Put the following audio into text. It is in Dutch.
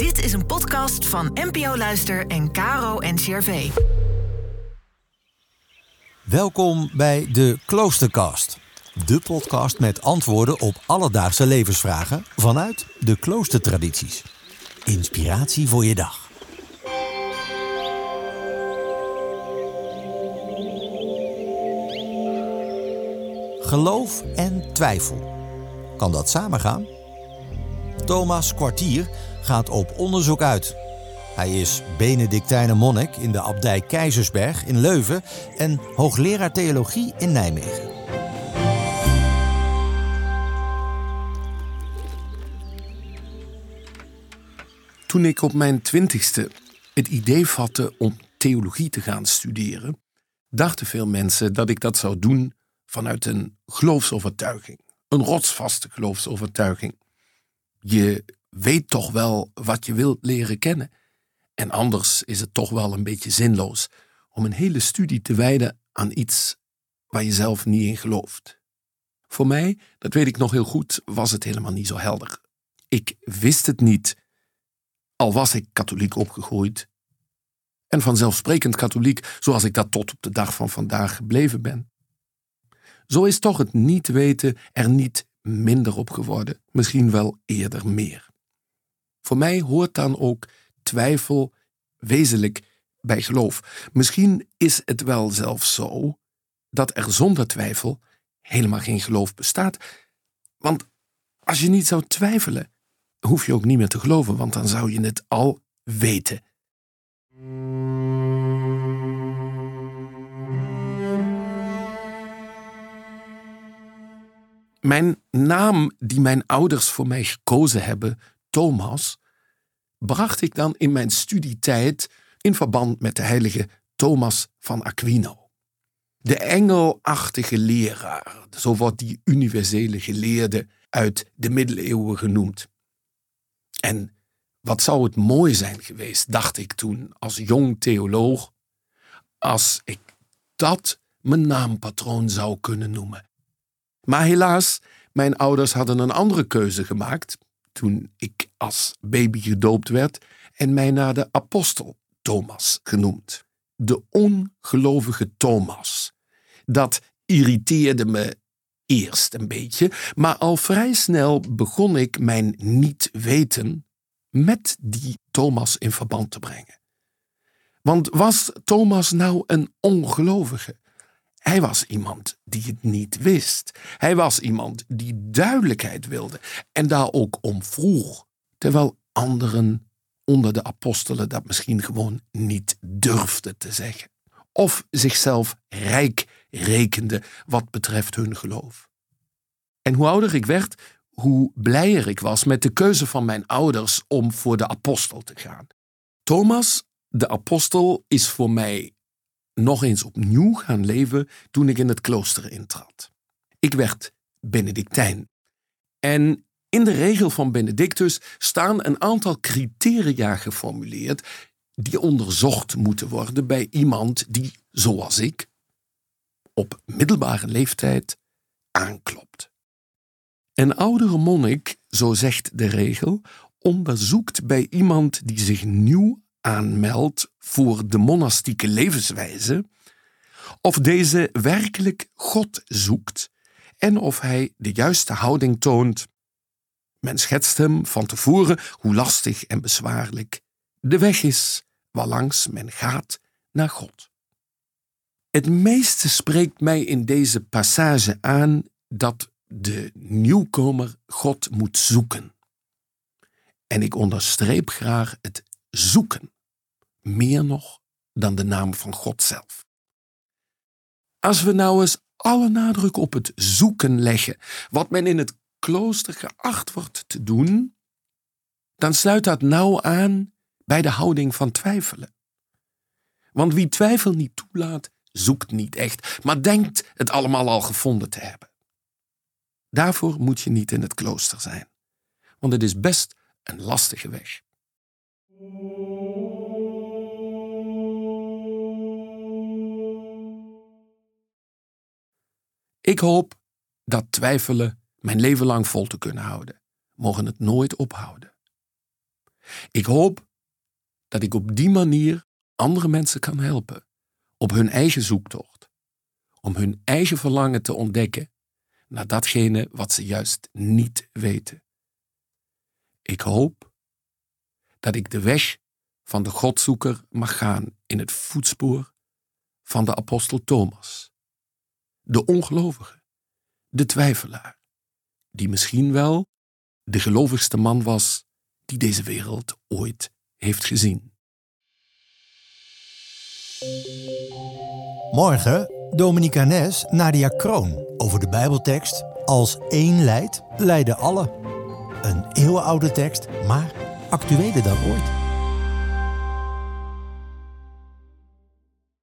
Dit is een podcast van NPO Luister en Caro NCRV. Welkom bij de Kloostercast. De podcast met antwoorden op alledaagse levensvragen vanuit de kloostertradities. Inspiratie voor je dag. Geloof en twijfel. Kan dat samengaan? Thomas Kwartier gaat op onderzoek uit. Hij is Benedictijner monnik in de abdij Keizersberg in Leuven en hoogleraar theologie in Nijmegen. Toen ik op mijn twintigste het idee vatte om theologie te gaan studeren, dachten veel mensen dat ik dat zou doen vanuit een geloofsovertuiging, een rotsvaste geloofsovertuiging. Je weet toch wel wat je wilt leren kennen. En anders is het toch wel een beetje zinloos om een hele studie te wijden aan iets waar je zelf niet in gelooft. Voor mij, dat weet ik nog heel goed, was het helemaal niet zo helder. Ik wist het niet, al was ik katholiek opgegroeid. En vanzelfsprekend katholiek, zoals ik dat tot op de dag van vandaag gebleven ben. Zo is toch het niet weten er niet minder op geworden, misschien wel eerder meer. Voor mij hoort dan ook twijfel wezenlijk bij geloof. Misschien is het wel zelfs zo dat er zonder twijfel helemaal geen geloof bestaat. Want als je niet zou twijfelen, hoef je ook niet meer te geloven, want dan zou je het al weten. Mijn naam die mijn ouders voor mij gekozen hebben, Thomas, bracht ik dan in mijn studietijd in verband met de heilige Thomas van Aquino. De engelachtige leraar, zo wordt die universele geleerde uit de middeleeuwen genoemd. En wat zou het mooi zijn geweest, dacht ik toen als jong theoloog, als ik dat mijn naampatroon zou kunnen noemen. Maar helaas, mijn ouders hadden een andere keuze gemaakt toen ik als baby gedoopt werd en mij naar de apostel Thomas genoemd. De ongelovige Thomas. Dat irriteerde me eerst een beetje, maar al vrij snel begon ik mijn niet weten met die Thomas in verband te brengen. Want was Thomas nou een ongelovige? Hij was iemand die het niet wist. Hij was iemand die duidelijkheid wilde en daar ook om vroeg, terwijl anderen onder de apostelen dat misschien gewoon niet durfden te zeggen. Of zichzelf rijk rekende wat betreft hun geloof. En hoe ouder ik werd, hoe blijer ik was met de keuze van mijn ouders om voor de apostel te gaan. Thomas, de apostel, is voor mij nog eens opnieuw gaan leven toen ik in het klooster intrad. Ik werd Benedictijn. En in de regel van Benedictus staan een aantal criteria geformuleerd die onderzocht moeten worden bij iemand die, zoals ik, op middelbare leeftijd aanklopt. Een oudere monnik, zo zegt de regel, onderzoekt bij iemand die zich nieuw aanmeldt voor de monastieke levenswijze, of deze werkelijk God zoekt en of hij de juiste houding toont. Men schetst hem van tevoren hoe lastig en bezwaarlijk de weg is waarlangs men gaat naar God. Het meeste spreekt mij in deze passage aan dat de nieuwkomer God moet zoeken. En ik onderstreep graag het zoeken, meer nog dan de naam van God zelf. Als we nou eens alle nadruk op het zoeken leggen, wat men in het klooster geacht wordt te doen, dan sluit dat nauw aan bij de houding van twijfelen. Want wie twijfel niet toelaat, zoekt niet echt, maar denkt het allemaal al gevonden te hebben. Daarvoor moet je niet in het klooster zijn, want het is best een lastige weg. Ik hoop dat twijfelen mijn leven lang vol te kunnen houden, mogen het nooit ophouden. Ik hoop dat ik op die manier andere mensen kan helpen op hun eigen zoektocht, om hun eigen verlangen te ontdekken naar datgene wat ze juist niet weten. Ik hoop dat ik de weg van de Godzoeker mag gaan in het voetspoor van de apostel Thomas, de ongelovige, de twijfelaar, die misschien wel de gelovigste man was die deze wereld ooit heeft gezien. Morgen Dominica Nes, Nadia Kroon over de Bijbeltekst Als één leidt, leiden alle. Een eeuwenoude tekst, maar actueler dan ooit.